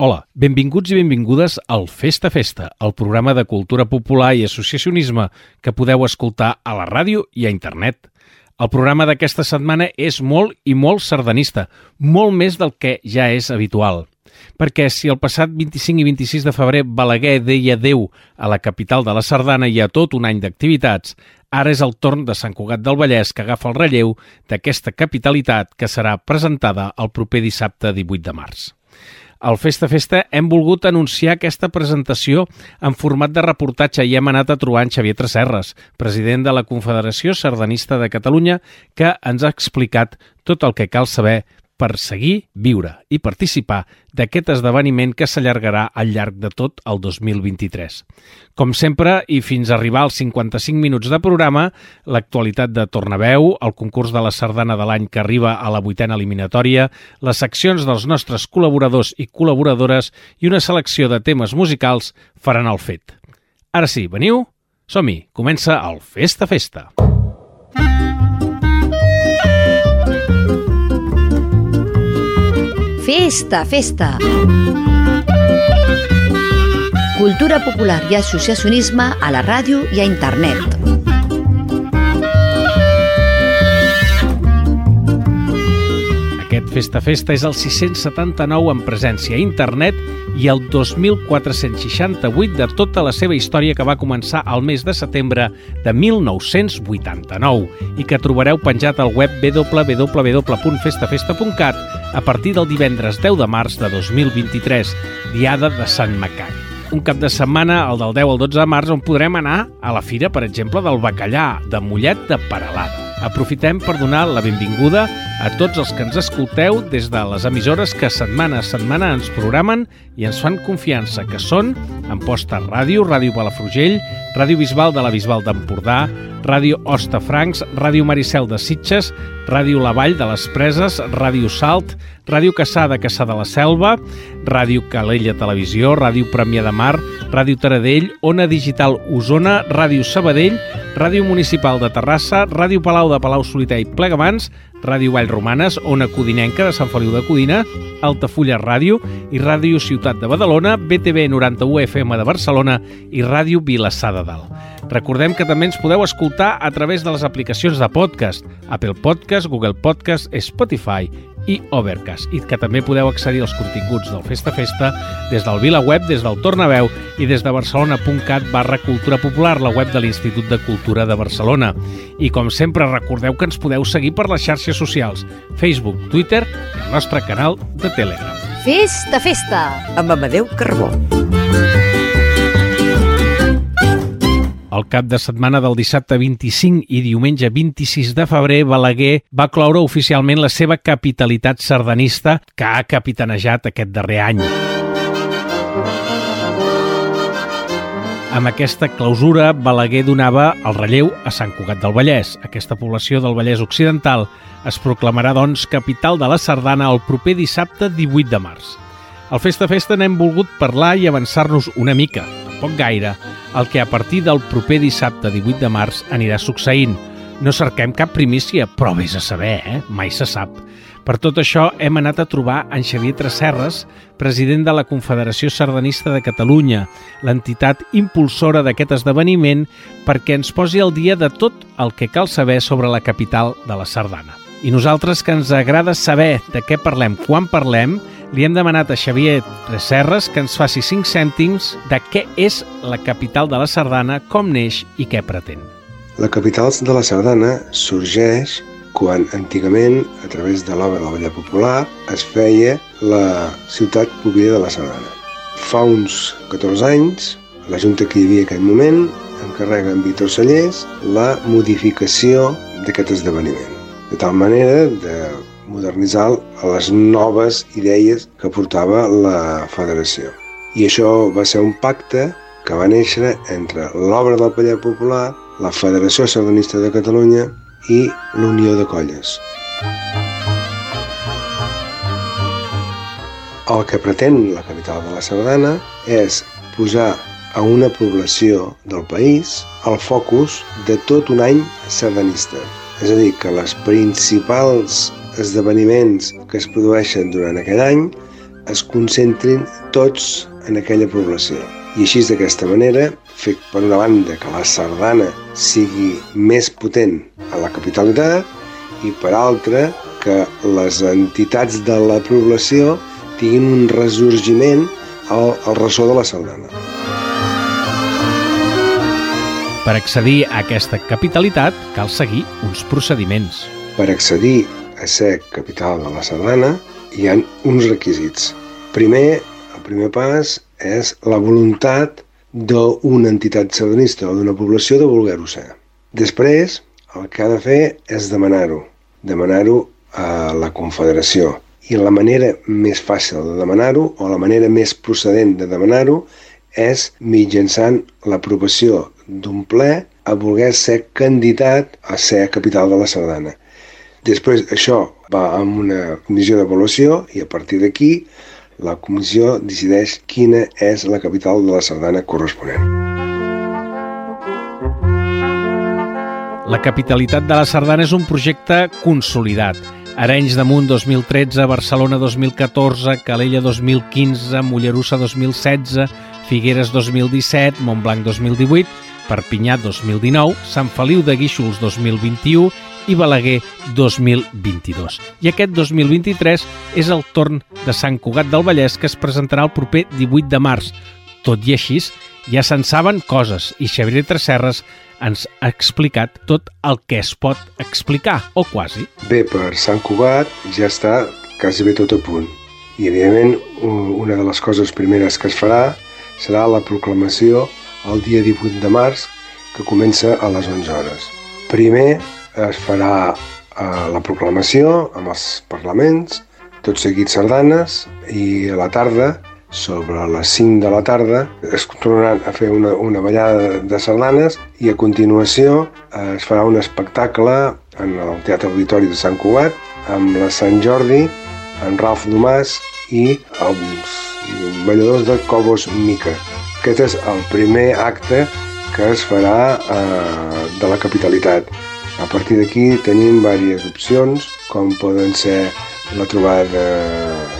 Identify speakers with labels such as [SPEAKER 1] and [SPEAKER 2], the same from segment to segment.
[SPEAKER 1] Hola, benvinguts i benvingudes al Festa Festa, el programa de cultura popular i associacionisme que podeu escoltar a la ràdio i a internet. El programa d'aquesta setmana és molt i molt sardanista, molt més del que ja és habitual. Perquè si el passat 25 i 26 de febrer Balaguer deia adeu a la capital de la Sardana i a tot un any d'activitats, ara és el torn de Sant Cugat del Vallès que agafa el relleu d'aquesta capitalitat que serà presentada el proper dissabte 18 de març. Al Festa Festa hem volgut anunciar aquesta presentació en format de reportatge i hem anat a trobar en Xavier Tresserres, president de la Confederació Sardanista de Catalunya, que ens ha explicat tot el que cal saber per seguir, viure i participar d'aquest esdeveniment que s'allargarà al llarg de tot el 2023. Com sempre, i fins a arribar als 55 minuts de programa, l'actualitat de Tornaveu, el concurs de la sardana de l'any que arriba a la vuitena eliminatòria, les seccions dels nostres col·laboradors i col·laboradores i una selecció de temes musicals faran el fet. Ara sí, veniu? Som-hi, comença el Festa Festa.
[SPEAKER 2] Festa, festa! Cultura popular i associacionisme a la ràdio i a internet.
[SPEAKER 1] Aquest Festa Festa és el 679 en presència a internet i el 2468 de tota la seva història que va començar al mes de setembre de 1989 i que trobareu penjat al web www.festafesta.cat a partir del divendres 10 de març de 2023, diada de Sant Macari. Un cap de setmana, el del 10 al 12 de març, on podrem anar a la fira, per exemple, del bacallà de Mollet de Paralada. Aprofitem per donar la benvinguda a tots els que ens escolteu des de les emissores que setmana a setmana ens programen i ens fan confiança, que són Amposta Ràdio, Ràdio Palafrugell, Ràdio Bisbal de la Bisbal d'Empordà, Ràdio Ostafrancs, Ràdio Maricel de Sitges, Ràdio La Vall de les Preses, Ràdio Salt, Ràdio Caçà de Caçà de la Selva, Ràdio Calella Televisió, Ràdio Premià de Mar, Ràdio Taradell, Ona Digital Osona, Ràdio Sabadell, Ràdio Municipal de Terrassa, Ràdio Palau de Palau Solità i Plegamans, Ràdio Vallromanes, Ona Codinenca de Sant Feliu de Codina, Altafulla Ràdio i Ràdio Ciutat de Badalona, BTV 91 FM de Barcelona i Ràdio Vilassar de Dalt. Recordem que també ens podeu escoltar a través de les aplicacions de podcast, Apple Podcast, Google Podcast, Spotify i Overcast, i que també podeu accedir als continguts del Festa Festa des del VilaWeb, des del Tornaveu i des de barcelona.cat barra Cultura Popular, la web de l'Institut de Cultura de Barcelona. I com sempre, recordeu que ens podeu seguir per les xarxes socials, Facebook, Twitter i el nostre canal de Telegram.
[SPEAKER 2] Festa, festa!
[SPEAKER 3] amb Amadeu Carbó.
[SPEAKER 1] El cap de setmana del dissabte 25 i diumenge 26 de febrer, Balaguer va cloure oficialment la seva capitalitat sardanista que ha capitanejat aquest darrer any. Amb aquesta clausura, Balaguer donava el relleu a Sant Cugat del Vallès. Aquesta població del Vallès Occidental es proclamarà, doncs, capital de la Sardana el proper dissabte 18 de març. Al Festa Festa n'hem volgut parlar i avançar-nos una mica, poc gaire, el que a partir del proper dissabte 18 de març anirà succeint. No cerquem cap primícia, però vés a saber, eh? Mai se sap. Per tot això hem anat a trobar en Xavier Tresserres, president de la Confederació Sardanista de Catalunya, l'entitat impulsora d'aquest esdeveniment, perquè ens posi al dia de tot el que cal saber sobre la capital de la Sardana. I nosaltres, que ens agrada saber de què parlem, quan parlem, li hem demanat a Xavier Tresserres que ens faci 5 cèntims de què és la capital de la Sardana, com neix i què pretén.
[SPEAKER 4] La capital de la Sardana sorgeix quan antigament, a través de l'obra de la Vella Popular, es feia la ciutat pública de la Sardana. Fa uns 14 anys, la Junta que hi havia en aquell moment encarrega en Víctor Sallés la modificació d'aquest esdeveniment, de tal manera de modernitzar les noves idees que portava la federació. I això va ser un pacte que va néixer entre l'obra del Paller Popular, la Federació Sardanista de Catalunya i l'Unió de Colles. El que pretén la capital de la Sardana és posar a una població del país el focus de tot un any sardanista. És a dir, que les principals esdeveniments que es produeixen durant aquell any es concentrin tots en aquella població. I així d'aquesta manera, fer per una banda que la sardana sigui més potent a la capitalitat i per altra que les entitats de la població tinguin un resorgiment al, al ressò de la sardana.
[SPEAKER 1] Per accedir a aquesta capitalitat cal seguir uns procediments.
[SPEAKER 4] Per accedir a ser capital de la sardana hi ha uns requisits. Primer, el primer pas és la voluntat d'una entitat sardanista o d'una població de voler-ho ser. Després, el que ha de fer és demanar-ho. Demanar-ho a la Confederació. I la manera més fàcil de demanar-ho, o la manera més procedent de demanar-ho, és mitjançant l'aprovació d'un ple a voler ser candidat a ser capital de la Sardana. Després això va amb una comissió d'avaluació i a partir d'aquí la comissió decideix quina és la capital de la Sardana corresponent.
[SPEAKER 1] La capitalitat de la Sardana és un projecte consolidat Arenys de Munt 2013, Barcelona 2014, Calella 2015, Mollerussa 2016, Figueres 2017, Montblanc 2018, Perpinyà 2019, Sant Feliu de Guíxols 2021 i Balaguer 2022. I aquest 2023 és el torn de Sant Cugat del Vallès que es presentarà el proper 18 de març. Tot i així, ja se'n saben coses i Xavier Tresserres ens ha explicat tot el que es pot explicar, o quasi.
[SPEAKER 4] Bé, per Sant Cugat ja està quasi bé tot a punt. I, evidentment, una de les coses primeres que es farà serà la proclamació el dia 18 de març, que comença a les 11 hores. Primer es farà eh, la proclamació amb els parlaments, tot seguit sardanes, i a la tarda sobre les 5 de la tarda es tornaran a fer una, una ballada de sardanes i a continuació eh, es farà un espectacle en el Teatre Auditori de Sant Cugat amb la Sant Jordi, en Ralf Domàs i els balladors de Cobos Mica. Aquest és el primer acte que es farà eh, de la capitalitat. A partir d'aquí tenim diverses opcions, com poden ser la trobada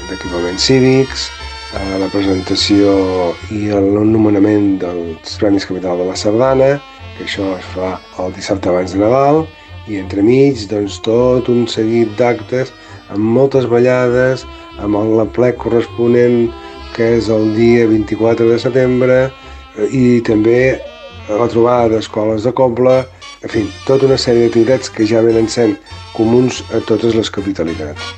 [SPEAKER 4] d'equipaments cívics, a la presentació i el nomenament dels Premis Capital de la Sardana, que això es fa el dissabte abans de Nadal, i entremig doncs, tot un seguit d'actes amb moltes ballades, amb el plec corresponent que és el dia 24 de setembre i també la trobada d'escoles de coble, en fi, tota una sèrie d'activitats que ja venen sent comuns a totes les capitalitats.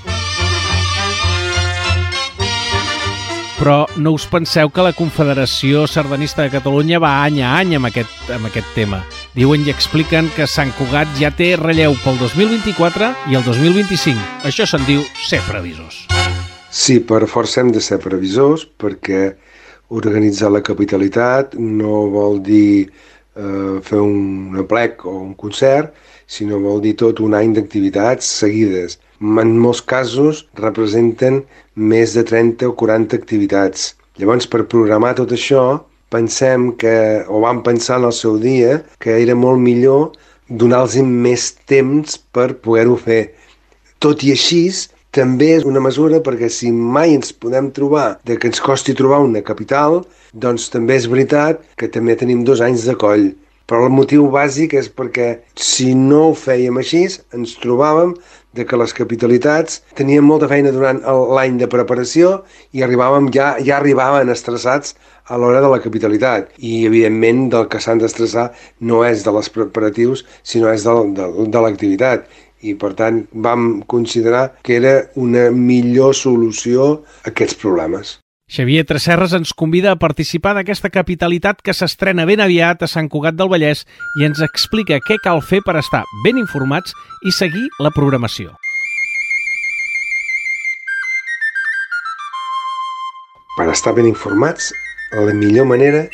[SPEAKER 1] Però no us penseu que la Confederació Sardanista de Catalunya va any a any amb aquest, amb aquest tema. Diuen i expliquen que Sant Cugat ja té relleu pel 2024 i el 2025. Això se'n diu ser previsors.
[SPEAKER 4] Sí, per força hem de ser previsors perquè organitzar la capitalitat no vol dir eh, fer un aplec o un concert, sinó vol dir tot un any d'activitats seguides en molts casos representen més de 30 o 40 activitats. Llavors, per programar tot això, pensem que, o vam pensar en el seu dia, que era molt millor donar-los més temps per poder-ho fer. Tot i així, també és una mesura perquè si mai ens podem trobar de que ens costi trobar una capital, doncs també és veritat que també tenim dos anys de coll. Però el motiu bàsic és perquè si no ho fèiem així, ens trobàvem de que les capitalitats tenien molta feina durant l'any de preparació i arribàvem ja, ja arribaven estressats a l'hora de la capitalitat. I, evidentment, del que s'han d'estressar no és de les preparatius, sinó és de, de, de l'activitat. I, per tant, vam considerar que era una millor solució a aquests problemes.
[SPEAKER 1] Xavier Tresserres ens convida a participar d'aquesta capitalitat que s'estrena ben aviat a Sant Cugat del Vallès i ens explica què cal fer per estar ben informats i seguir la programació.
[SPEAKER 4] Per estar ben informats, la millor manera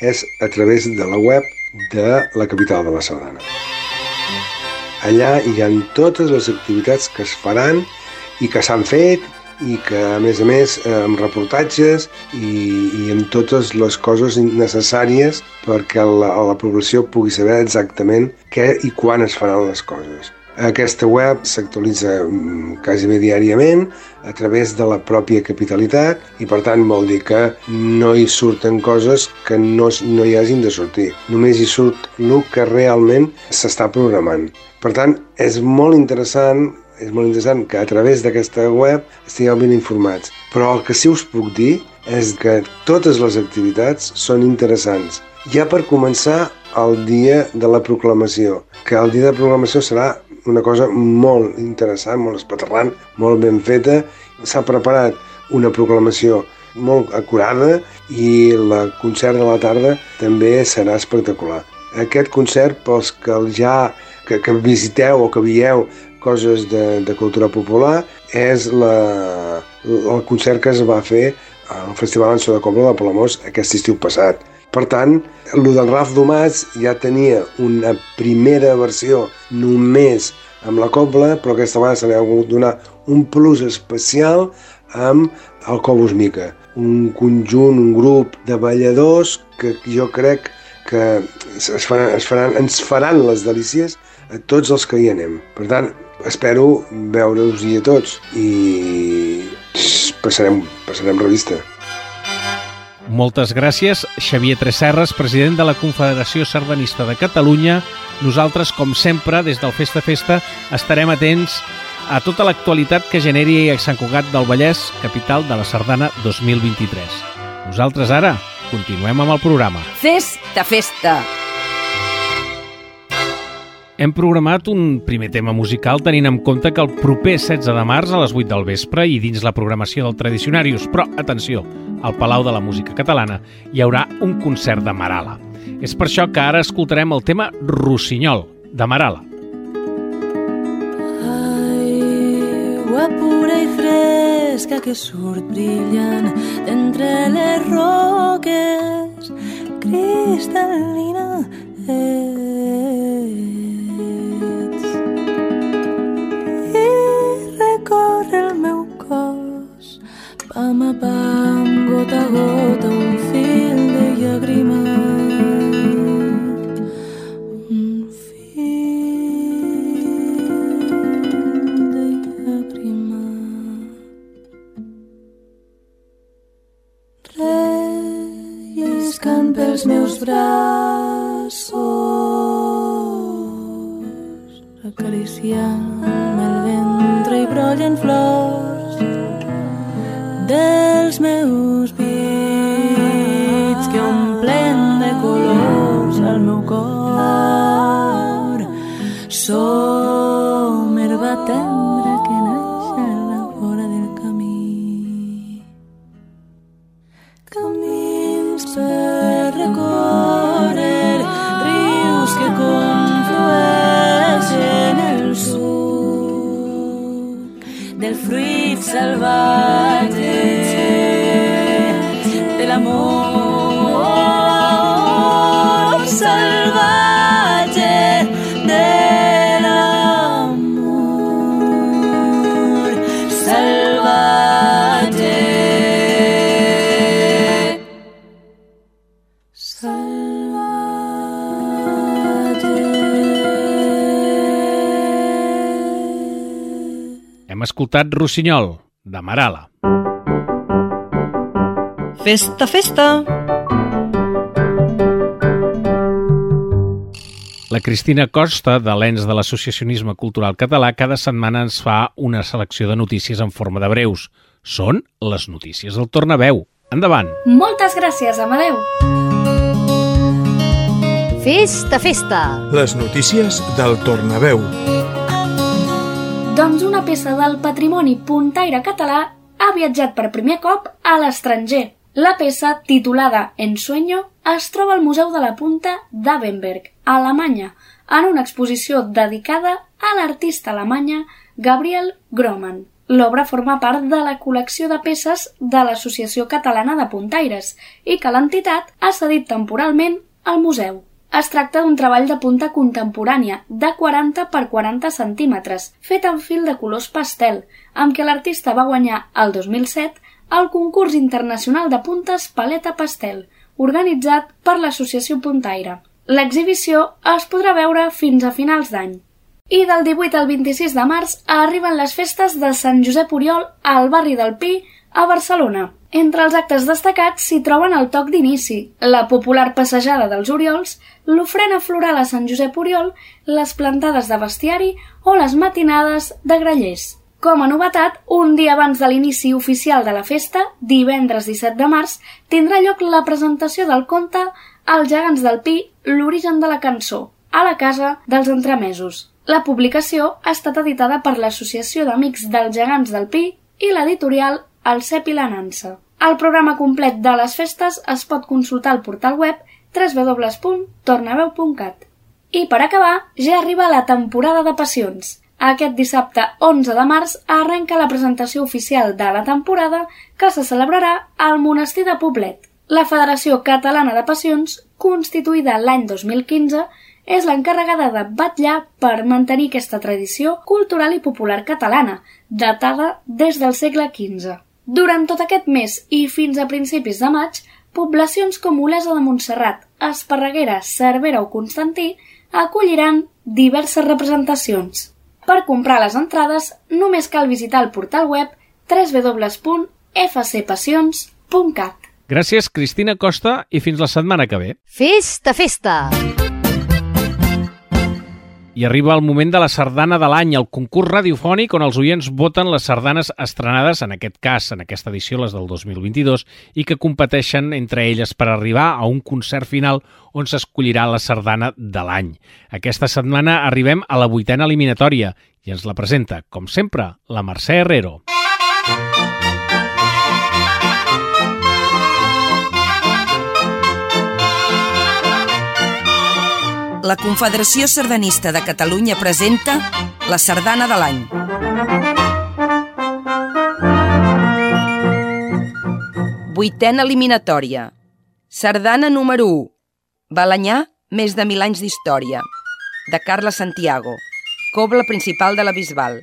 [SPEAKER 4] és a través de la web de la capital de la Sardana. Allà hi ha totes les activitats que es faran i que s'han fet i que a més a més amb reportatges i, i amb totes les coses necessàries perquè la, la població pugui saber exactament què i quan es faran les coses. Aquesta web s'actualitza mm, quasi bé diàriament a través de la pròpia capitalitat i per tant vol dir que no hi surten coses que no, no hi hagin de sortir. Només hi surt el que realment s'està programant. Per tant, és molt interessant és molt interessant que a través d'aquesta web estigueu ben informats. Però el que sí us puc dir és que totes les activitats són interessants. Ja per començar, el dia de la proclamació, que el dia de proclamació serà una cosa molt interessant, molt espaterrant, molt ben feta. S'ha preparat una proclamació molt acurada i el concert de la tarda també serà espectacular. Aquest concert, pels que ja que, que visiteu o que veieu coses de, de cultura popular, és la, el concert que es va fer al Festival Anso de Cobra de Palamós aquest estiu passat. Per tant, el del Raf Domàs ja tenia una primera versió només amb la cobla, però aquesta vegada se li ha hagut donar un plus especial amb el Cobus Mica, un conjunt, un grup de balladors que jo crec que es faran, es faran, ens faran les delícies a tots els que hi anem. Per tant, espero veure-us-hi a tots i passarem, passarem revista.
[SPEAKER 1] Moltes gràcies, Xavier Tresserres, president de la Confederació Sardanista de Catalunya. Nosaltres, com sempre, des del Festa Festa, estarem atents a tota l'actualitat que generi a Sant Cugat del Vallès, capital de la Sardana 2023. Nosaltres ara continuem amb el programa.
[SPEAKER 3] Festa, festa!
[SPEAKER 1] Hem programat un primer tema musical tenint en compte que el proper 16 de març a les 8 del vespre i dins la programació del Tradicionarius, però atenció, al Palau de la Música Catalana hi haurà un concert de Marala. És per això que ara escoltarem el tema Rossinyol, de Marala.
[SPEAKER 5] Aigua pura i fresca que surt brillant d'entre les roques cristal·lina ets. Recorre el meu cos pam a pam, gota a gota, un fil de llàgrima.
[SPEAKER 1] Escoltat Rossinyol, de Marala.
[SPEAKER 3] Festa, festa!
[SPEAKER 1] La Cristina Costa, de l'ENS de l'Associacionisme Cultural Català, cada setmana ens fa una selecció de notícies en forma de breus. Són les notícies del Tornaveu. Endavant!
[SPEAKER 6] Moltes gràcies, Amadeu.
[SPEAKER 2] Festa, festa!
[SPEAKER 7] Les notícies del Tornaveu.
[SPEAKER 6] Doncs una peça del patrimoni puntaire català ha viatjat per primer cop a l'estranger. La peça, titulada Ensueño, es troba al Museu de la Punta d'Abenberg, a Alemanya, en una exposició dedicada a l'artista alemanya Gabriel Groman. L'obra forma part de la col·lecció de peces de l'Associació Catalana de Puntaires i que l'entitat ha cedit temporalment al museu. Es tracta d'un treball de punta contemporània de 40 per 40 centímetres, fet en fil de colors pastel, amb què l'artista va guanyar el 2007 el concurs internacional de puntes Paleta Pastel, organitzat per l'Associació Puntaire. L'exhibició es podrà veure fins a finals d'any. I del 18 al 26 de març arriben les festes de Sant Josep Oriol al barri del Pi, a Barcelona. Entre els actes destacats s'hi troben el toc d'inici, la popular passejada dels Oriols, l'ofrena floral a Sant Josep Oriol, les plantades de bestiari o les matinades de grallers. Com a novetat, un dia abans de l'inici oficial de la festa, divendres 17 de març, tindrà lloc la presentació del conte Els gegants del Pi, l'origen de la cançó, a la Casa dels Entremesos. La publicació ha estat editada per l'Associació d'Amics dels Gegants del Pi i l'editorial El Cep i la Nansa. El programa complet de les festes es pot consultar al portal web www.tornaveu.cat. I per acabar, ja arriba la temporada de passions. Aquest dissabte 11 de març arrenca la presentació oficial de la temporada que se celebrarà al Monestir de Poblet. La Federació Catalana de Passions, constituïda l'any 2015, és l'encarregada de batllar per mantenir aquesta tradició cultural i popular catalana, datada des del segle XV. Durant tot aquest mes i fins a principis de maig, poblacions com Olesa de Montserrat, Esparreguera, Cervera o Constantí acolliran diverses representacions. Per comprar les entrades només cal visitar el portal web www.fcpassions.cat.
[SPEAKER 1] Gràcies, Cristina Costa, i fins la setmana que ve.
[SPEAKER 2] Festa, festa!
[SPEAKER 1] I arriba el moment de la sardana de l'any, el concurs radiofònic on els oients voten les sardanes estrenades, en aquest cas, en aquesta edició, les del 2022, i que competeixen entre elles per arribar a un concert final on s'escollirà la sardana de l'any. Aquesta setmana arribem a la vuitena eliminatòria i ens la presenta, com sempre, la Mercè Herrero.
[SPEAKER 3] La Confederació Sardanista de Catalunya presenta la Sardana de l'any. Vuitena eliminatòria. Sardana número 1. Balanyà, més de mil anys d'història. De Carla Santiago. Cobla principal de la Bisbal.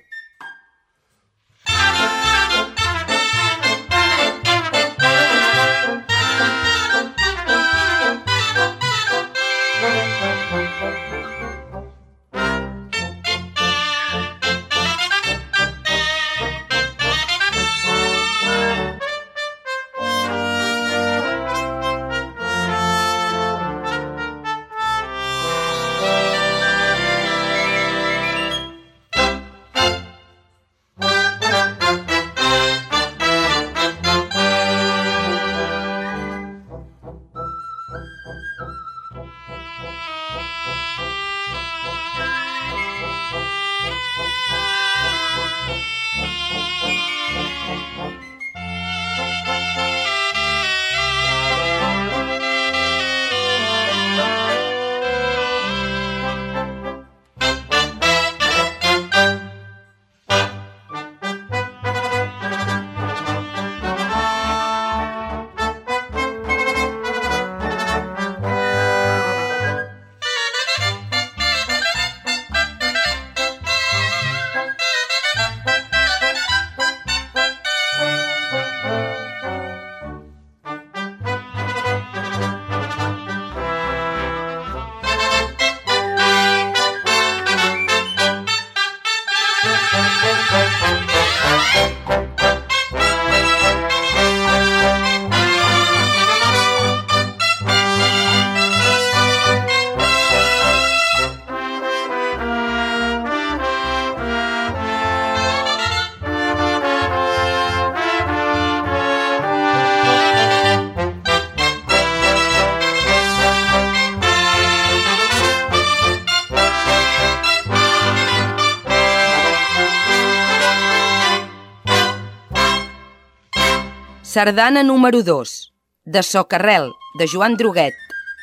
[SPEAKER 3] Sardana número 2. De Socarrel, de Joan Droguet.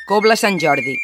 [SPEAKER 3] Cobla Sant Jordi.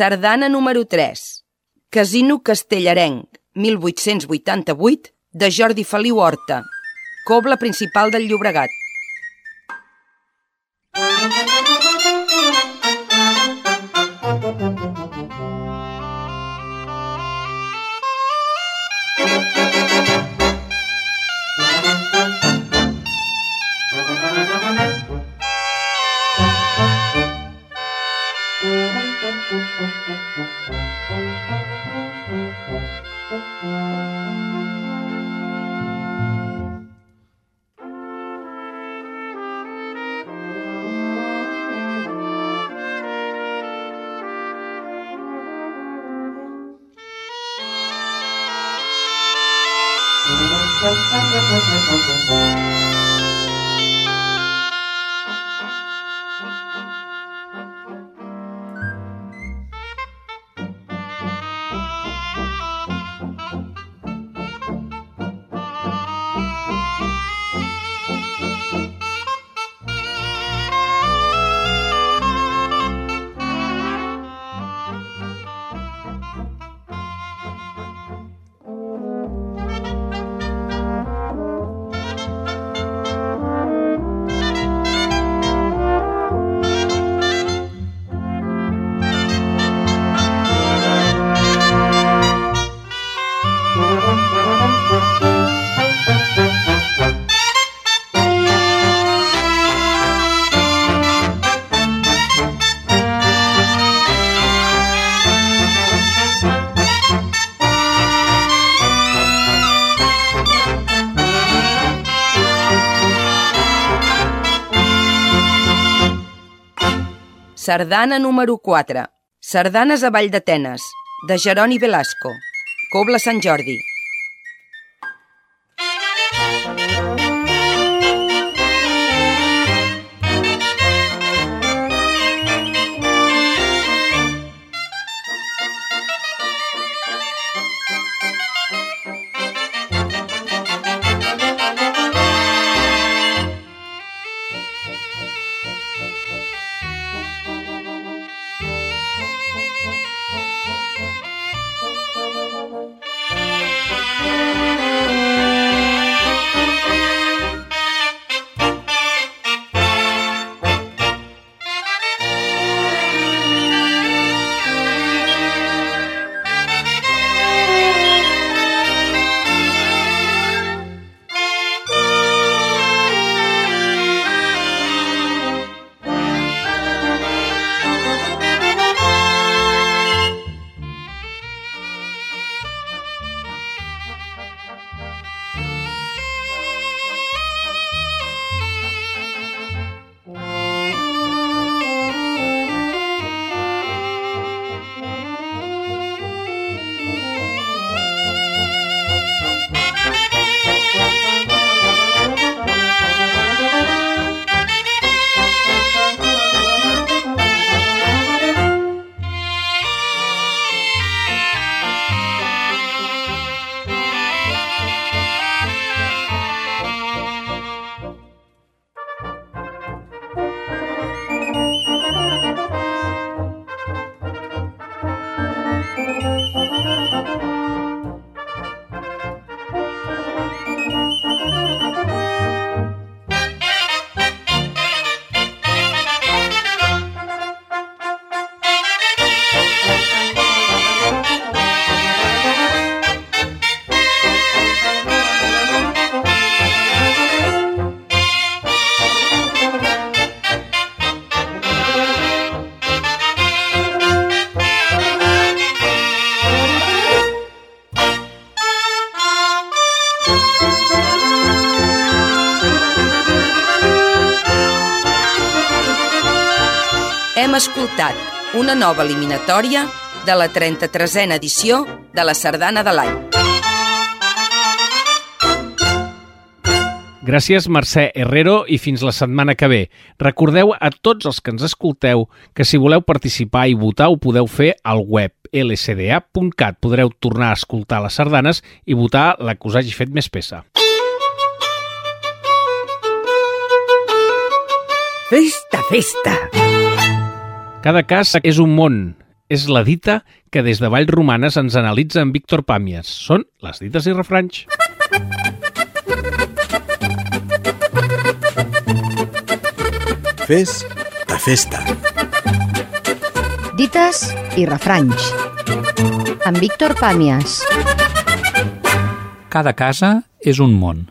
[SPEAKER 3] Sardana número 3. Casino Castellarenc, 1888, de Jordi Feliu Horta. Cobla principal del Llobregat. Sardana número 4. Sardanes a Vall d'Atenes, de Jeroni Velasco. Cobla Sant Jordi. Una nova eliminatòria de la 33a edició de la Sardana de l'any.
[SPEAKER 1] Gràcies, Mercè Herrero, i fins la setmana que ve. Recordeu a tots els que ens escolteu que si voleu participar i votar ho podeu fer al web lsda.cat. Podreu tornar a escoltar les sardanes i votar la que us hagi fet més peça.
[SPEAKER 8] Festa, festa!
[SPEAKER 1] Cada cas és un món. És la dita que des de Vallromanes ens analitza en Víctor Pàmies. Són les dites i refranys.
[SPEAKER 7] Fes de festa.
[SPEAKER 2] Dites i refranys. Amb Víctor Pàmies.
[SPEAKER 9] Cada casa és un món.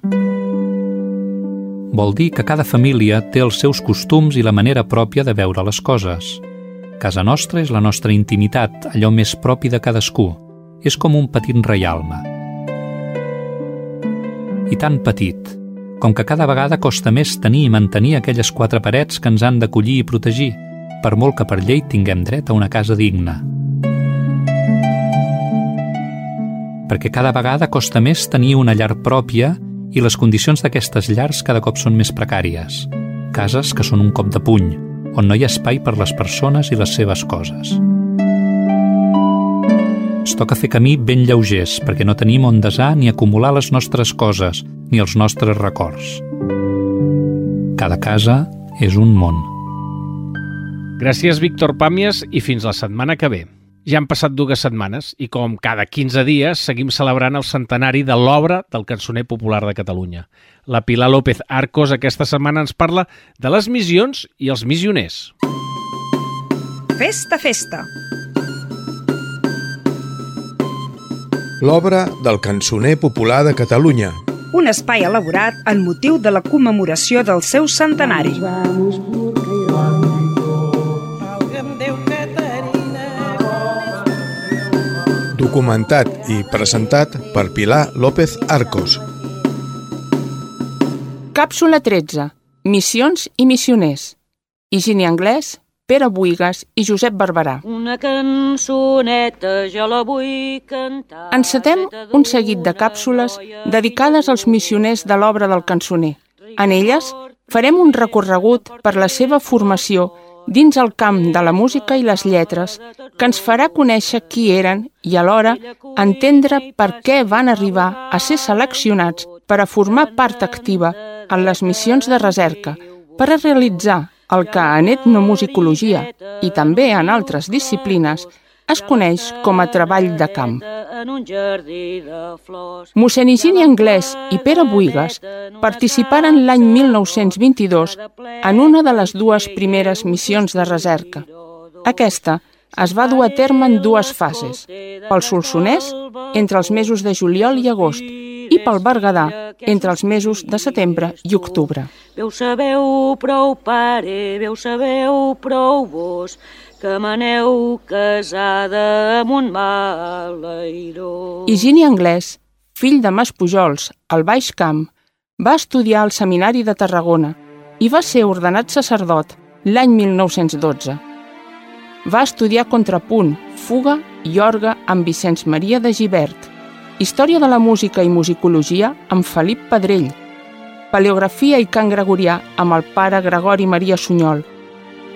[SPEAKER 9] Vol dir que cada família té els seus costums i la manera pròpia de veure les coses. Casa nostra és la nostra intimitat, allò més propi de cadascú. És com un petit reialme. I tan petit, com que cada vegada costa més tenir i mantenir aquelles quatre parets que ens han d'acollir i protegir, per molt que per llei tinguem dret a una casa digna. Perquè cada vegada costa més tenir una llar pròpia i les condicions d'aquestes llars cada cop són més precàries. Cases que són un cop de puny, on no hi ha espai per les persones i les seves coses. Ens toca fer camí ben lleugers perquè no tenim on desar ni acumular les nostres coses ni els nostres records. Cada casa és un món.
[SPEAKER 1] Gràcies, Víctor Pàmies, i fins la setmana que ve. Ja han passat dues setmanes i com cada 15 dies seguim celebrant el centenari de l'obra del cançoner popular de Catalunya. La Pilar López Arcos aquesta setmana ens parla de les missions i els missioners.
[SPEAKER 8] Festa, festa!
[SPEAKER 7] L'obra del cançoner popular de Catalunya.
[SPEAKER 8] Un espai elaborat en motiu de la commemoració del seu centenari.
[SPEAKER 7] Documentat i presentat per Pilar López Arcos.
[SPEAKER 10] Càpsula 13. Missions i missioners. Higini Anglès, Pere Buigas i Josep Barberà.
[SPEAKER 11] Una cançoneta jo la vull cantar.
[SPEAKER 10] Encetem un seguit de càpsules dedicades als missioners de l'obra del cançoner. En elles farem un recorregut per la seva formació dins el camp de la música i les lletres, que ens farà conèixer qui eren i alhora entendre per què van arribar a ser seleccionats per a formar part activa en les missions de recerca, per a realitzar el que en etnomusicologia i també en altres disciplines es coneix com a treball de camp. Mossèn Higini Anglès i Pere Buigas participaren l'any 1922 en una de les dues primeres missions de recerca. Aquesta es va dur a terme en dues fases, pel Solsonès entre els mesos de juliol i agost i pel Berguedà entre els mesos de setembre i octubre.
[SPEAKER 11] Veu sabeu prou pare, veu sabeu prou vos, que m'aneu casada amb un maleiró.
[SPEAKER 10] Higini Anglès, fill de Mas Pujols, al Baix Camp, va estudiar al Seminari de Tarragona i va ser ordenat sacerdot l'any 1912. Va estudiar contrapunt, fuga i orga amb Vicenç Maria de Givert, història de la música i musicologia amb Felip Pedrell, paleografia i cant gregorià amb el pare Gregori Maria Sunyol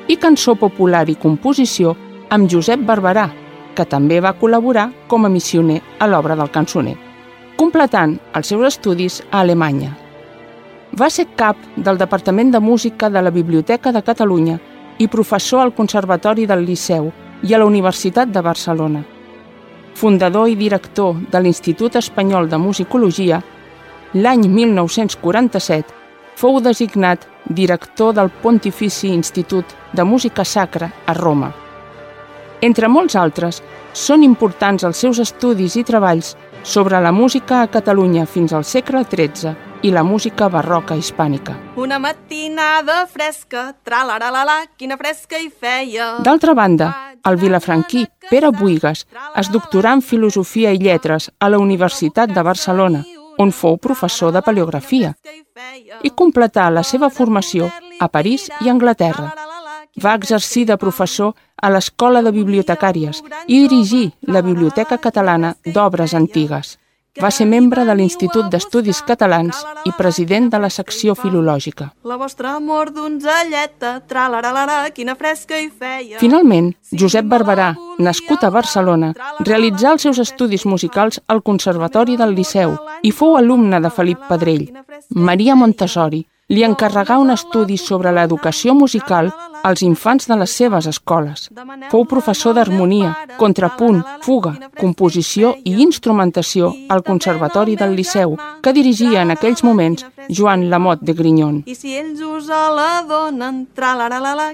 [SPEAKER 10] i cançó popular i composició amb Josep Barberà, que també va col·laborar com a missioner a l'obra del cançoner, completant els seus estudis a Alemanya. Va ser cap del Departament de Música de la Biblioteca de Catalunya i professor al Conservatori del Liceu i a la Universitat de Barcelona. Fundador i director de l'Institut Espanyol de Musicologia, l'any 1947 fou designat director del Pontifici Institut de Música Sacra a Roma. Entre molts altres, són importants els seus estudis i treballs sobre la música a Catalunya fins al segle XIII i la música barroca hispànica.
[SPEAKER 12] Una matinada fresca, tra-la-la-la-la, quina fresca hi feia.
[SPEAKER 10] D'altra banda, el vilafranquí Pere Buigas es doctorà en Filosofia i Lletres a la Universitat de Barcelona, on fou professor de paleografia, i completà la seva formació a París i Anglaterra. va exercir de professor a l'Escola de Bibliotecàries i dirigir la Biblioteca Catalana d'Obres Antigues. Va ser membre de l'Institut d'Estudis Catalans i president de la secció filològica.
[SPEAKER 12] La vostra amor donzelleta, tra-la-la-la-la, quina fresca hi feia.
[SPEAKER 10] Finalment, Josep Barberà, nascut a Barcelona, realitzà els seus estudis musicals al Conservatori del Liceu i fou alumne de Felip Pedrell. Maria Montessori li encarregà un estudi sobre l'educació musical als infants de les seves escoles. Fou professor d'harmonia, contrapunt, fuga, composició i instrumentació al Conservatori del Liceu, que dirigia en aquells moments Joan Lamot de Grignon.
[SPEAKER 12] I si ells us la donen,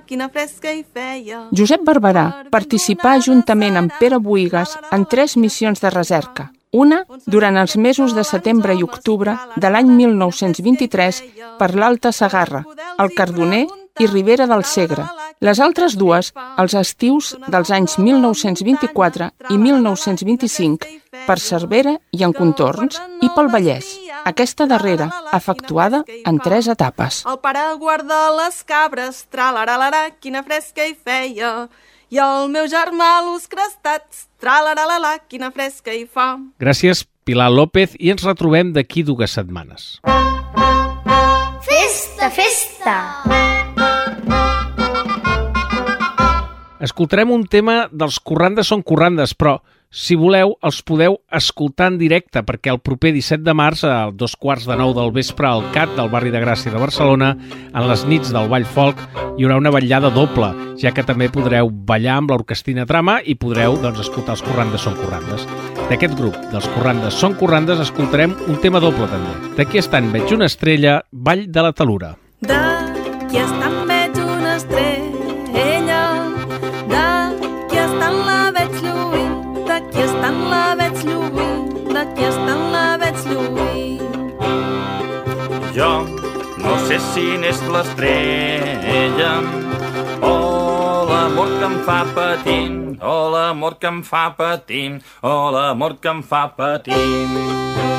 [SPEAKER 12] quina fresca hi feia.
[SPEAKER 10] Josep Barberà participà juntament amb Pere Boigas en tres missions de recerca. Una, durant els mesos de setembre i octubre de l'any 1923 per l'Alta Sagarra, el Cardoner i Ribera del Segre. Les altres dues, els estius dels anys 1924 i 1925, per Cervera i en contorns, i pel Vallès. Aquesta darrera, efectuada en tres etapes.
[SPEAKER 12] El pare guarda les cabres, tra-la-la-la-la, quina fresca hi feia. I el meu germà, los crestats, tra-la-la-la-la, quina fresca hi fa.
[SPEAKER 1] Gràcies, Pilar López, i ens retrobem d'aquí dues setmanes.
[SPEAKER 13] Festa, festa!
[SPEAKER 1] Escoltarem un tema dels Corrandes són Corrandes, però, si voleu, els podeu escoltar en directe, perquè el proper 17 de març, a dos quarts de nou del vespre, al CAT del barri de Gràcia de Barcelona, en les nits del Ball Folk, hi haurà una vetllada doble, ja que també podreu ballar amb l'orquestina Trama i podreu doncs, escoltar els Corrandes són Corrandes. D'aquest grup, dels Corrandes són Corrandes, escoltarem un tema doble també. D'aquí estan Veig una estrella, Vall de la Talura.
[SPEAKER 12] D'aquí
[SPEAKER 14] si n'és l'estrella o l'amor que em fa patint, o l'amor que em fa patint, o l'amor que em fa patint.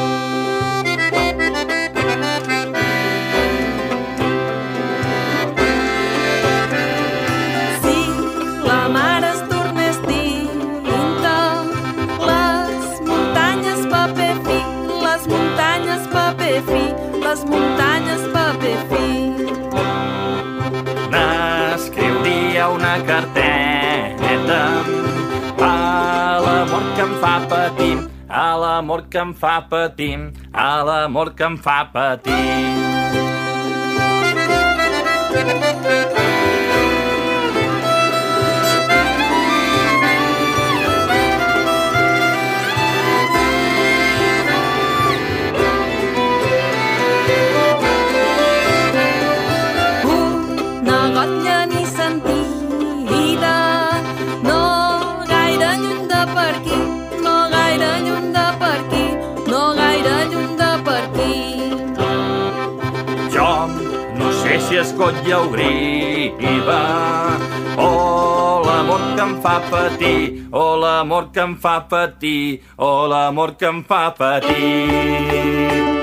[SPEAKER 14] L'amor que em fa patir, a l'amor que em fa patir.
[SPEAKER 12] No
[SPEAKER 14] sé si és colla o griva, o l'amor que em fa patir, o l'amor que em fa patir, o l'amor que em fa patir.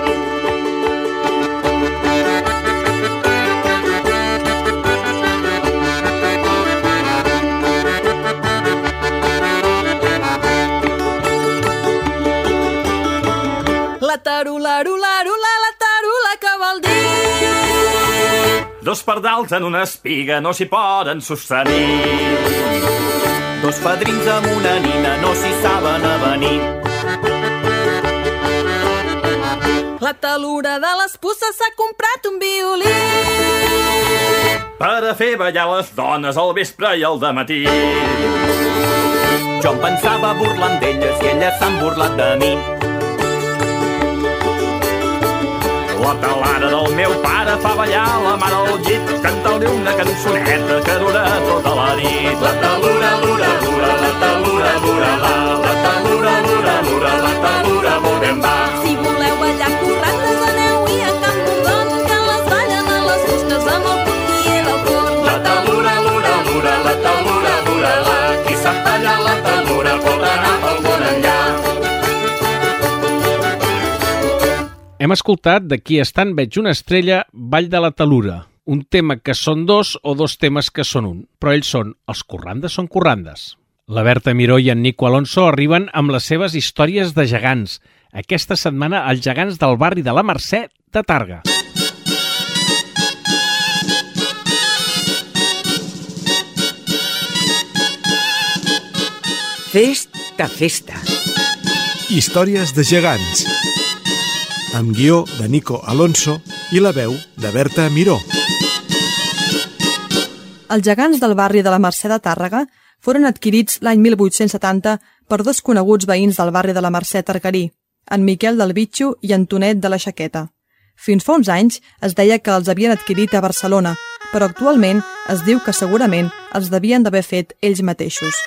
[SPEAKER 14] Dos pardals en una espiga no s'hi poden sostenir.
[SPEAKER 15] Dos padrins amb una nina no s'hi saben avenir.
[SPEAKER 12] La talura de les puces s'ha comprat un violí.
[SPEAKER 14] Per a fer ballar les dones al vespre i al matí.
[SPEAKER 15] Jo em pensava burlant d'elles i elles s'han burlat de mi.
[SPEAKER 14] La talada del meu pare fa ballar la mare al llit, canta-li una cançoneta que dura tota la nit.
[SPEAKER 15] La talura, lura, lura, la talura, lura, la, la talura, lura, lura, la talura molt ben va.
[SPEAKER 12] Si voleu ballar corrandes, aneu-hi a Camp Bordon, que les ballen a les fustes amb el puntier del forn.
[SPEAKER 15] La talura, lura, lura, la talura, lura, la, qui sap tallar la talura pot anar pel món enllà.
[SPEAKER 1] Hem escoltat D'aquí estan veig una estrella, Vall de la Talura, un tema que són dos o dos temes que són un, però ells són els corrandes són corrandes. La Berta Miró i en Nico Alonso arriben amb les seves històries de gegants. Aquesta setmana, els gegants del barri de la Mercè de Targa.
[SPEAKER 13] Festa, festa.
[SPEAKER 7] Històries de gegants. Amb guió de Nico Alonso i la veu de Berta Miró.
[SPEAKER 16] Els gegants del barri de la Mercè de Tàrrega foren adquirits l'any 1870 per dos coneguts veïns del barri de la Mercè Targarí, en Miquel del Bitxo i Antonet de la Xaqueta. Fins fa uns anys es deia que els havien adquirit a Barcelona, però actualment es diu que segurament els devien d'haver fet ells mateixos.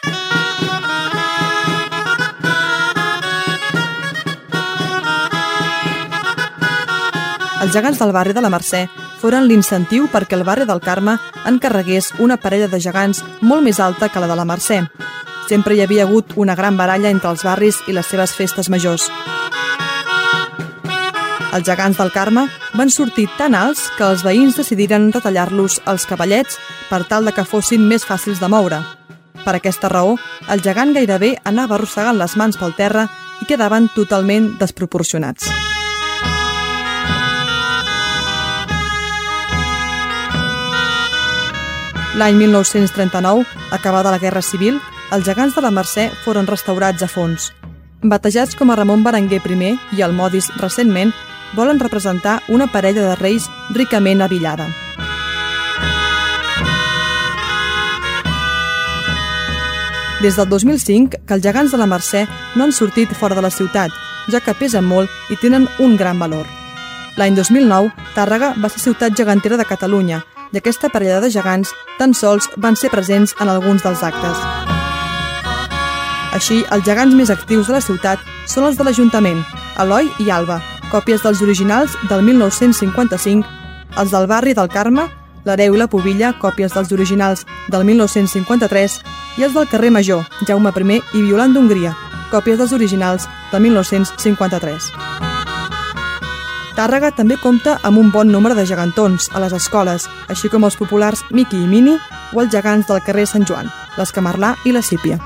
[SPEAKER 16] Els gegants del barri de la Mercè foren l'incentiu perquè el barri del Carme encarregués una parella de gegants molt més alta que la de la Mercè. Sempre hi havia hagut una gran baralla entre els barris i les seves festes majors. Els gegants del Carme van sortir tan alts que els veïns decidiren retallar-los els cavallets per tal de que fossin més fàcils de moure. Per aquesta raó, el gegant gairebé anava arrossegant les mans pel terra i quedaven totalment desproporcionats. L'any 1939, acabada la Guerra Civil, els gegants de la Mercè foren restaurats a fons. Batejats com a Ramon Berenguer I i el Modis recentment, volen representar una parella de reis ricament avillada. Des del 2005, que els gegants de la Mercè no han sortit fora de la ciutat, ja que pesen molt i tenen un gran valor. L'any 2009, Tàrrega va ser ciutat gegantera de Catalunya i aquesta parella de gegants tan sols van ser presents en alguns dels actes. Així, els gegants més actius de la ciutat són els de l'Ajuntament, Eloi i Alba, còpies dels originals del 1955, els del barri del Carme, l'Hereu i la Pobilla, còpies dels originals del 1953, i els del carrer Major, Jaume I i Violant d'Hongria, còpies dels originals del 1953. Tàrrega també compta amb un bon nombre de gegantons a les escoles, així com els populars Miqui i Mini o els gegants del carrer Sant Joan, l'Escamarlà i la Sípia.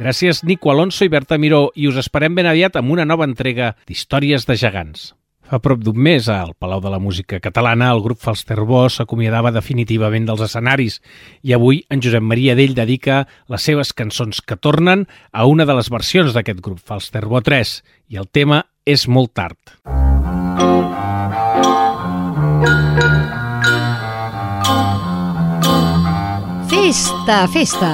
[SPEAKER 1] Gràcies, Nico Alonso i Berta Miró, i us esperem ben aviat amb una nova entrega d'Històries de gegants. Fa prop d'un mes, al Palau de la Música Catalana, el grup Falsterbó s'acomiadava definitivament dels escenaris i avui en Josep Maria Dell dedica les seves cançons que tornen a una de les versions d'aquest grup, Falsterbó 3, i el tema és molt tard.
[SPEAKER 2] Festa, festa!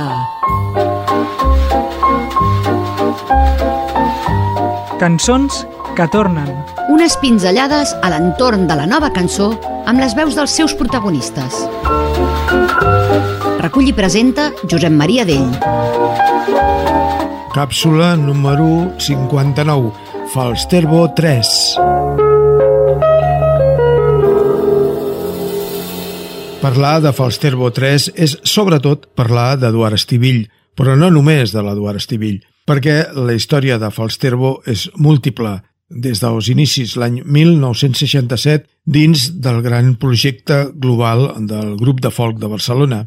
[SPEAKER 8] Cançons que tornen.
[SPEAKER 2] Unes pinzellades a l'entorn de la nova cançó amb les veus dels seus protagonistes. Recull i presenta Josep Maria Dell.
[SPEAKER 7] Càpsula número 59. Falsterbo 3. Parlar de Falsterbo 3 és sobretot parlar d'Eduard Estivill, però no només de l'Eduard Estivill, perquè la història de Falsterbo és múltiple, des dels inicis l'any 1967 dins del gran projecte global del grup de folk de Barcelona.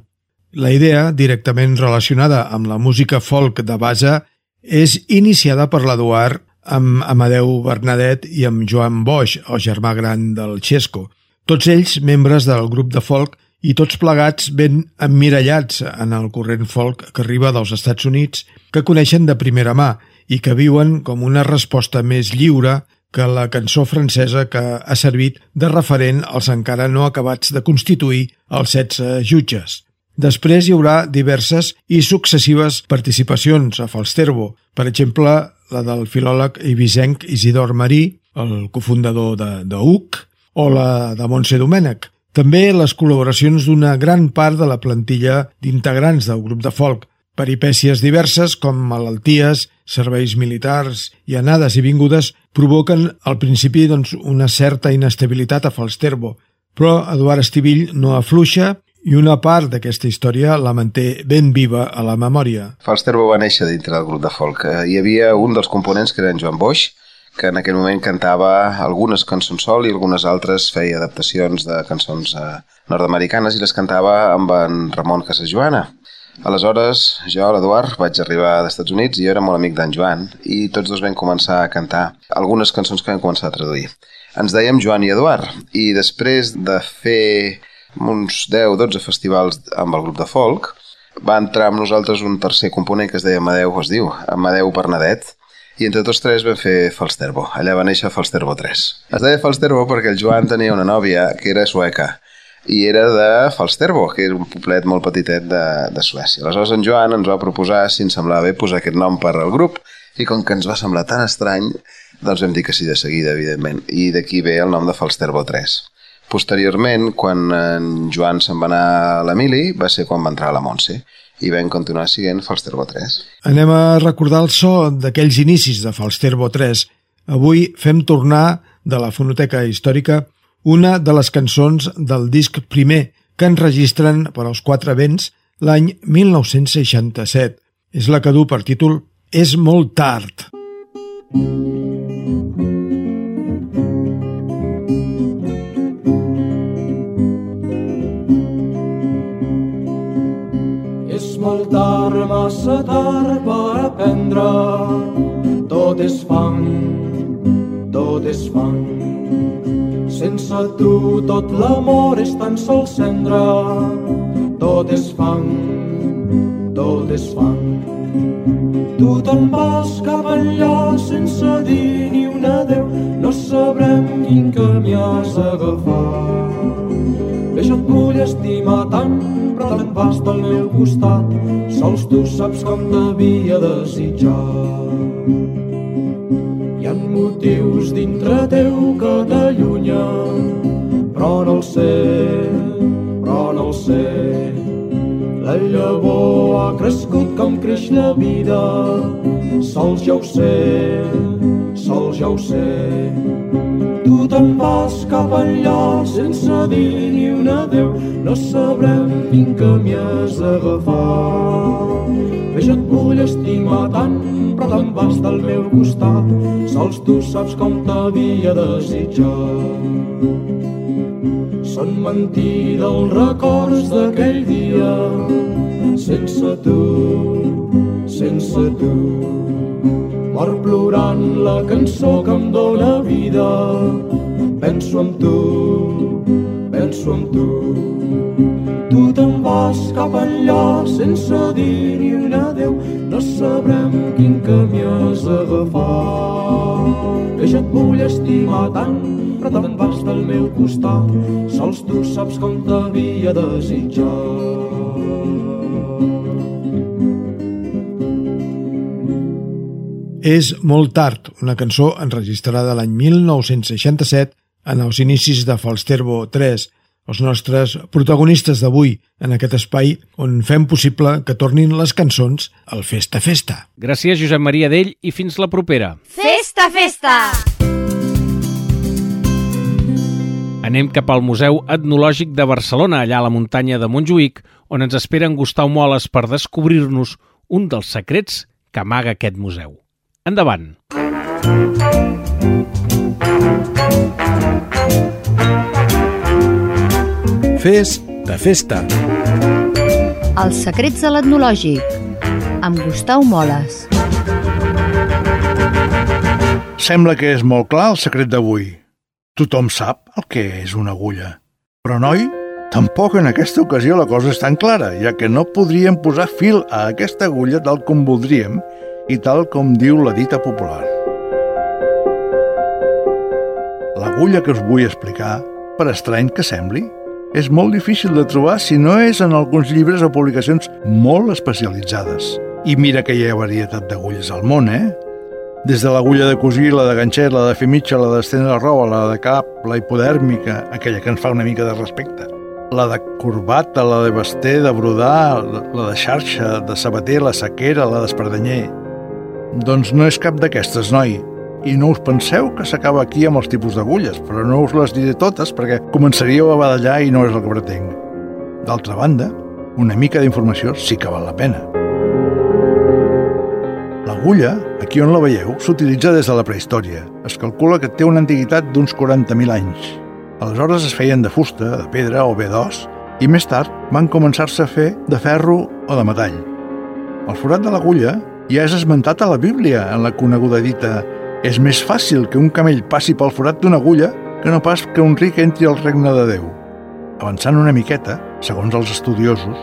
[SPEAKER 7] La idea, directament relacionada amb la música folk de base, és iniciada per l'Eduard amb Amadeu Bernadet i amb Joan Boix, el germà gran del Xesco. Tots ells membres del grup de folk i tots plegats ben emmirallats en el corrent folk que arriba dels Estats Units, que coneixen de primera mà i que viuen com una resposta més lliure que la cançó francesa que ha servit de referent als encara no acabats de constituir els 16 jutges. Després hi haurà diverses i successives participacions a Falsterbo, per exemple, la del filòleg ibisenc Isidor Marí, el cofundador de, de UC, o la de Montse Domènech. També les col·laboracions d'una gran part de la plantilla d'integrants del grup de folk, Peripècies diverses, com malalties, serveis militars i anades i vingudes, provoquen al principi doncs, una certa inestabilitat a Falsterbo, però Eduard Estivill no afluixa i una part d'aquesta història la manté ben viva a la memòria.
[SPEAKER 17] Falsterbo va néixer dintre del grup de folk. Eh, Hi havia un dels components que era en Joan Boix, que en aquell moment cantava algunes cançons sol i algunes altres feia adaptacions de cançons eh, nord-americanes i les cantava amb en Ramon Casajoana. Aleshores, jo, l'Eduard, vaig arribar als Estats Units i jo era molt amic d'en Joan i tots dos vam començar a cantar algunes cançons que vam començar a traduir. Ens dèiem Joan i Eduard i després de fer uns 10-12 festivals amb el grup de folk va entrar amb nosaltres un tercer component que es deia Amadeu, es diu, Amadeu Bernadet, i entre tots tres vam fer Falsterbo. Allà va néixer Falsterbo 3. Es deia Falsterbo perquè el Joan tenia una nòvia que era sueca i era de Falsterbo, que era un poblet molt petitet de, de Suècia. Aleshores en Joan ens va proposar si ens semblava bé posar aquest nom per al grup i com que ens va semblar tan estrany, doncs vam dir que sí de seguida, evidentment. I d'aquí ve el nom de Falsterbo 3. Posteriorment, quan en Joan se'n va anar a l'Emili, va ser quan va entrar a la Montse i vam continuar siguent Falsterbo 3.
[SPEAKER 7] Anem a recordar el so d'aquells inicis de Falsterbo 3. Avui fem tornar de la fonoteca històrica una de les cançons del disc primer que enregistren per als quatre vents l'any 1967. És la que du per títol És molt tard.
[SPEAKER 18] És molt tard, massa tard per aprendre. Tot és fang, tot. Sense tu tot l'amor és tan sols cendra. Tot és fang, tot és fang. Tu te'n vas cap enllà sense dir ni un adeu. No sabrem quin camí has d'agafar. Bé, jo et vull estimar tant, però te'n vas del meu costat. Sols tu saps com t'havia desitjat. Motius dintre teu que t'allunyen, però no el sé, però no el sé. La llavor ha crescut com creix la vida, sols ja ho sé, sols ja ho sé. Tu te'n vas cap enllà sense dir ni un adeu, no sabrem quin camí has d'agafar. Jo et vull estimar tant, però te'n vas del meu costat, sols tu saps com t'havia desitjat. Són mentida els records d'aquell dia, sense tu, sense tu. Mor plorant la cançó que em dóna vida, penso en tu, penso en tu. Tu te'n vas cap enllà sense dir ni un adeu, no sabrem quin camí has d'agafar. Que jo et vull estimar tant, però te'n vas del meu costat, sols tu saps com t'havia desitjat.
[SPEAKER 7] És molt tard, una cançó enregistrada l'any 1967 en els inicis de Falsterbo 3, els nostres protagonistes d'avui en aquest espai on fem possible que tornin les cançons al Festa Festa.
[SPEAKER 1] Gràcies, Josep Maria Dell, i fins la propera.
[SPEAKER 19] Festa, festa!
[SPEAKER 1] Anem cap al Museu Etnològic de Barcelona, allà a la muntanya de Montjuïc, on ens espera en Gustau Moles per descobrir-nos un dels secrets que amaga aquest museu. Endavant!
[SPEAKER 7] Fes de festa.
[SPEAKER 2] Els secrets de l'etnològic, amb Gustau Moles.
[SPEAKER 20] Sembla que és molt clar el secret d'avui. Tothom sap el que és una agulla. Però, noi, tampoc en aquesta ocasió la cosa és tan clara, ja que no podríem posar fil a aquesta agulla tal com voldríem i tal com diu la dita popular. L'agulla que us vull explicar, per estrany que sembli, és molt difícil de trobar si no és en alguns llibres o publicacions molt especialitzades. I mira que hi ha varietat d'agulles al món, eh? Des de l'agulla de cosir, la de ganxet, la de fer mitja, la d'estendre roba, la de cap, la hipodèrmica, aquella que ens fa una mica de respecte, la de corbata, la de baster, de brodar, la de xarxa, de sabater, la sequera, la d'espardanyer. Doncs no és cap d'aquestes, noi. I no us penseu que s'acaba aquí amb els tipus d'agulles, però no us les diré totes perquè començaríeu a badallar i no és el que pretenc. D'altra banda, una mica d'informació sí que val la pena. L'agulla, aquí on la veieu, s'utilitza des de la prehistòria. Es calcula que té una antiguitat d'uns 40.000 anys. Aleshores es feien de fusta, de pedra o bé d'os, i més tard van començar-se a fer de ferro o de metall. El forat de l'agulla ja és esmentat a la Bíblia en la coneguda dita «És més fàcil que un camell passi pel forat d'una agulla que no pas que un ric entri al regne de Déu». Avançant una miqueta, segons els estudiosos,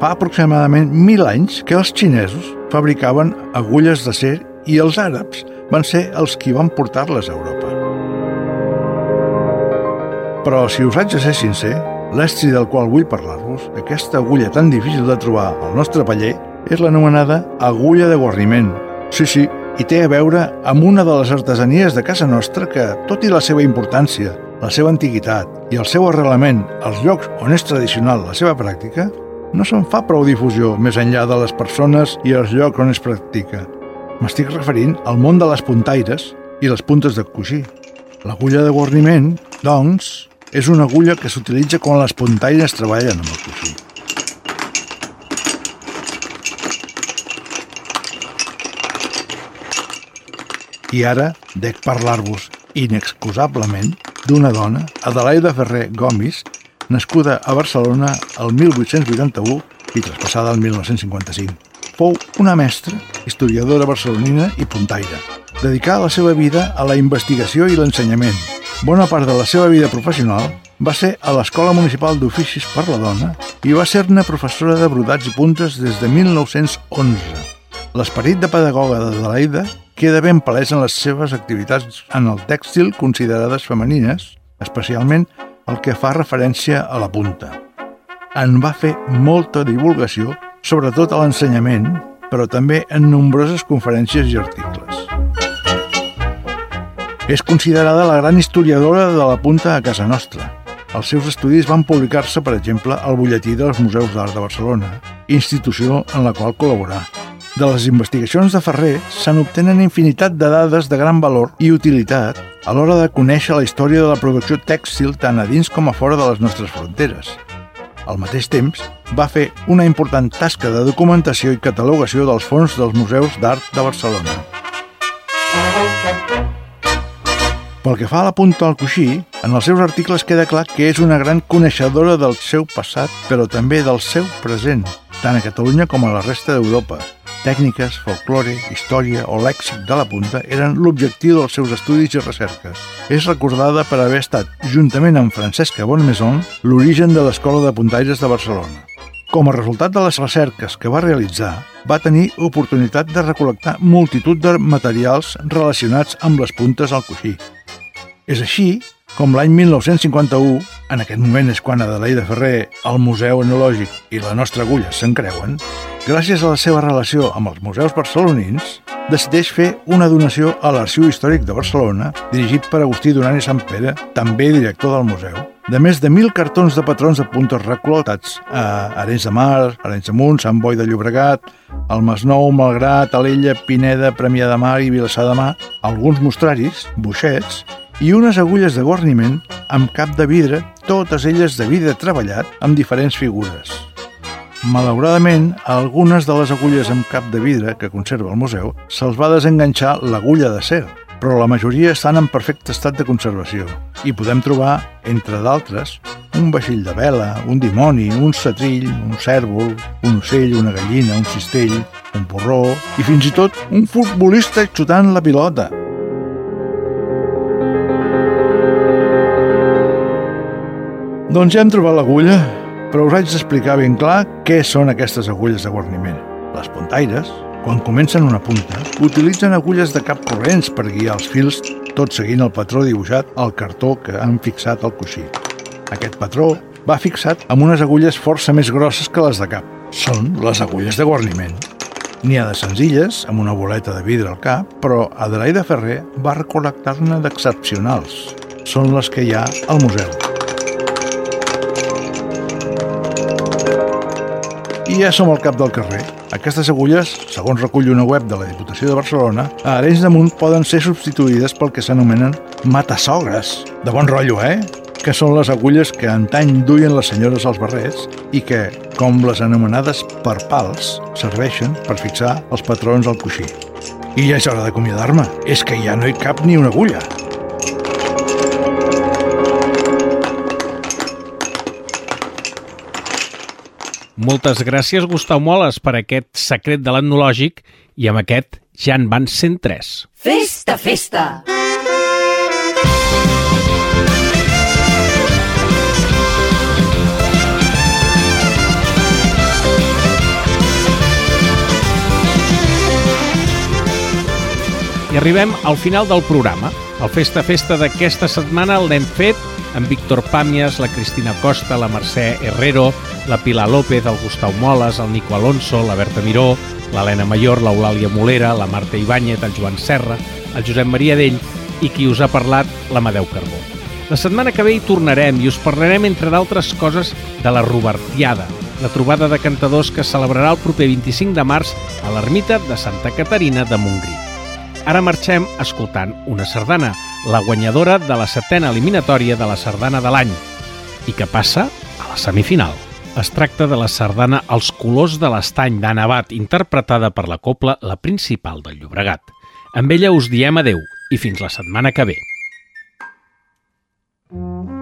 [SPEAKER 20] fa aproximadament mil anys que els xinesos fabricaven agulles d'acer i els àrabs van ser els qui van portar-les a Europa. Però si us haig de ser sincer, l'estri del qual vull parlar-vos, aquesta agulla tan difícil de trobar al nostre paller, és l'anomenada agulla de guarniment. Sí, sí, i té a veure amb una de les artesanies de casa nostra que, tot i la seva importància, la seva antiguitat i el seu arrelament als llocs on és tradicional la seva pràctica, no se'n fa prou difusió més enllà de les persones i els llocs on es practica. M'estic referint al món de les puntaires i les puntes de coixí. L'agulla de guarniment, doncs, és una agulla que s'utilitza quan les puntaires treballen amb el coixí. I ara dec parlar-vos inexcusablement d'una dona, Adelaida Ferrer Gomis, nascuda a Barcelona el 1881 i traspassada el 1955. Fou una mestra, historiadora barcelonina i puntaire. Dedicada la seva vida a la investigació i l'ensenyament. Bona part de la seva vida professional va ser a l'Escola Municipal d'Oficis per la Dona i va ser-ne professora de brodats i puntes des de 1911. L'esperit de pedagoga d'Adelaida queda ben palès en les seves activitats en el tèxtil considerades femenines, especialment el que fa referència a la punta. En va fer molta divulgació, sobretot a l'ensenyament, però també en nombroses conferències i articles. És considerada la gran historiadora de la punta a casa nostra. Els seus estudis van publicar-se, per exemple, al butlletí dels Museus d'Art de Barcelona, institució en la qual col·laborà. De les investigacions de Ferrer se'n obtenen infinitat de dades de gran valor i utilitat a l'hora de conèixer la història de la producció tèxtil tant a dins com a fora de les nostres fronteres. Al mateix temps, va fer una important tasca de documentació i catalogació dels fons dels museus d'art de Barcelona. Pel que fa a la punta al coixí, en els seus articles queda clar que és una gran coneixedora del seu passat, però també del seu present, tant a Catalunya com a la resta d'Europa. Tècniques, folklore, història o lèxic de la punta eren l'objectiu dels seus estudis i recerques. És recordada per haver estat, juntament amb Francesca Bonmaison, l'origen de l'Escola de Puntaires de Barcelona. Com a resultat de les recerques que va realitzar, va tenir oportunitat de recol·lectar multitud de materials relacionats amb les puntes al coixí. És així com l'any 1951, en aquest moment és quan Adelaida Ferrer, el Museu Etnològic i la nostra agulla s'encreuen, gràcies a la seva relació amb els museus barcelonins, decideix fer una donació a l'Arxiu Històric de Barcelona, dirigit per Agustí Duran i Sant Pere, també director del museu, de més de mil cartons de patrons de puntes recol·lectats a Arenys de Mar, Arenys de Munt, Sant Boi de Llobregat, el Masnou, Malgrat, Alella, Pineda, Premià de Mar i Vilassar de Mar, alguns mostraris, buixets i unes agulles de guarniment amb cap de vidre, totes elles de vidre treballat amb diferents figures. Malauradament, a algunes de les agulles amb cap de vidre que conserva el museu se'ls va desenganxar l'agulla de ser, però la majoria estan en perfecte estat de conservació. I podem trobar, entre d'altres, un vaixell de vela, un dimoni, un setrill, un cèrvol, un ocell, una gallina, un cistell, un porró i fins i tot un futbolista xutant la pilota. Doncs ja hem trobat l'agulla, però us haig d'explicar ben clar què són aquestes agulles de guarniment. Les puntaires, quan comencen una punta, utilitzen agulles de cap corrents per guiar els fils, tot seguint el patró dibuixat al cartó que han fixat al coixí. Aquest patró va fixat amb unes agulles força més grosses que les de cap. Són les agulles de guarniment. N'hi ha de senzilles, amb una boleta de vidre al cap, però Adelaida Ferrer va recol·lectar-ne d'excepcionals. Són les que hi ha al museu. I ja som al cap del carrer. Aquestes agulles, segons recull una web de la Diputació de Barcelona, a Arenys de Munt poden ser substituïdes pel que s'anomenen matasogres. De bon rotllo, eh? que són les agulles que antany duien les senyores als barrets i que, com les anomenades perpals, serveixen per fixar els patrons al coixí. I ja és hora d'acomiadar-me. És que ja no hi cap ni una agulla.
[SPEAKER 1] Moltes gràcies, Gustau Moles, per aquest secret de l'etnològic i amb aquest ja en van 103.
[SPEAKER 2] Festa, festa!
[SPEAKER 1] I arribem al final del programa. El Festa Festa d'aquesta setmana l'hem fet amb Víctor Pàmies, la Cristina Costa, la Mercè Herrero, la Pilar López, el Gustau Moles, el Nico Alonso, la Berta Miró, l'Helena Mayor, l'Eulàlia Molera, la Marta Ibáñez, el Joan Serra, el Josep Maria Dell i qui us ha parlat, l'Amadeu Carbó. La setmana que ve hi tornarem i us parlarem, entre d'altres coses, de la Robertiada, la trobada de cantadors que celebrarà el proper 25 de març a l'ermita de Santa Caterina de Montgrí. Ara marxem escoltant una sardana, la guanyadora de la setena eliminatòria de la sardana de l'any, i que passa a la semifinal. Es tracta de la sardana Els colors de l'estany d'Anna Abad, interpretada per la copla La Principal del Llobregat. Amb ella us diem adeu i fins la setmana que ve. Mm -hmm.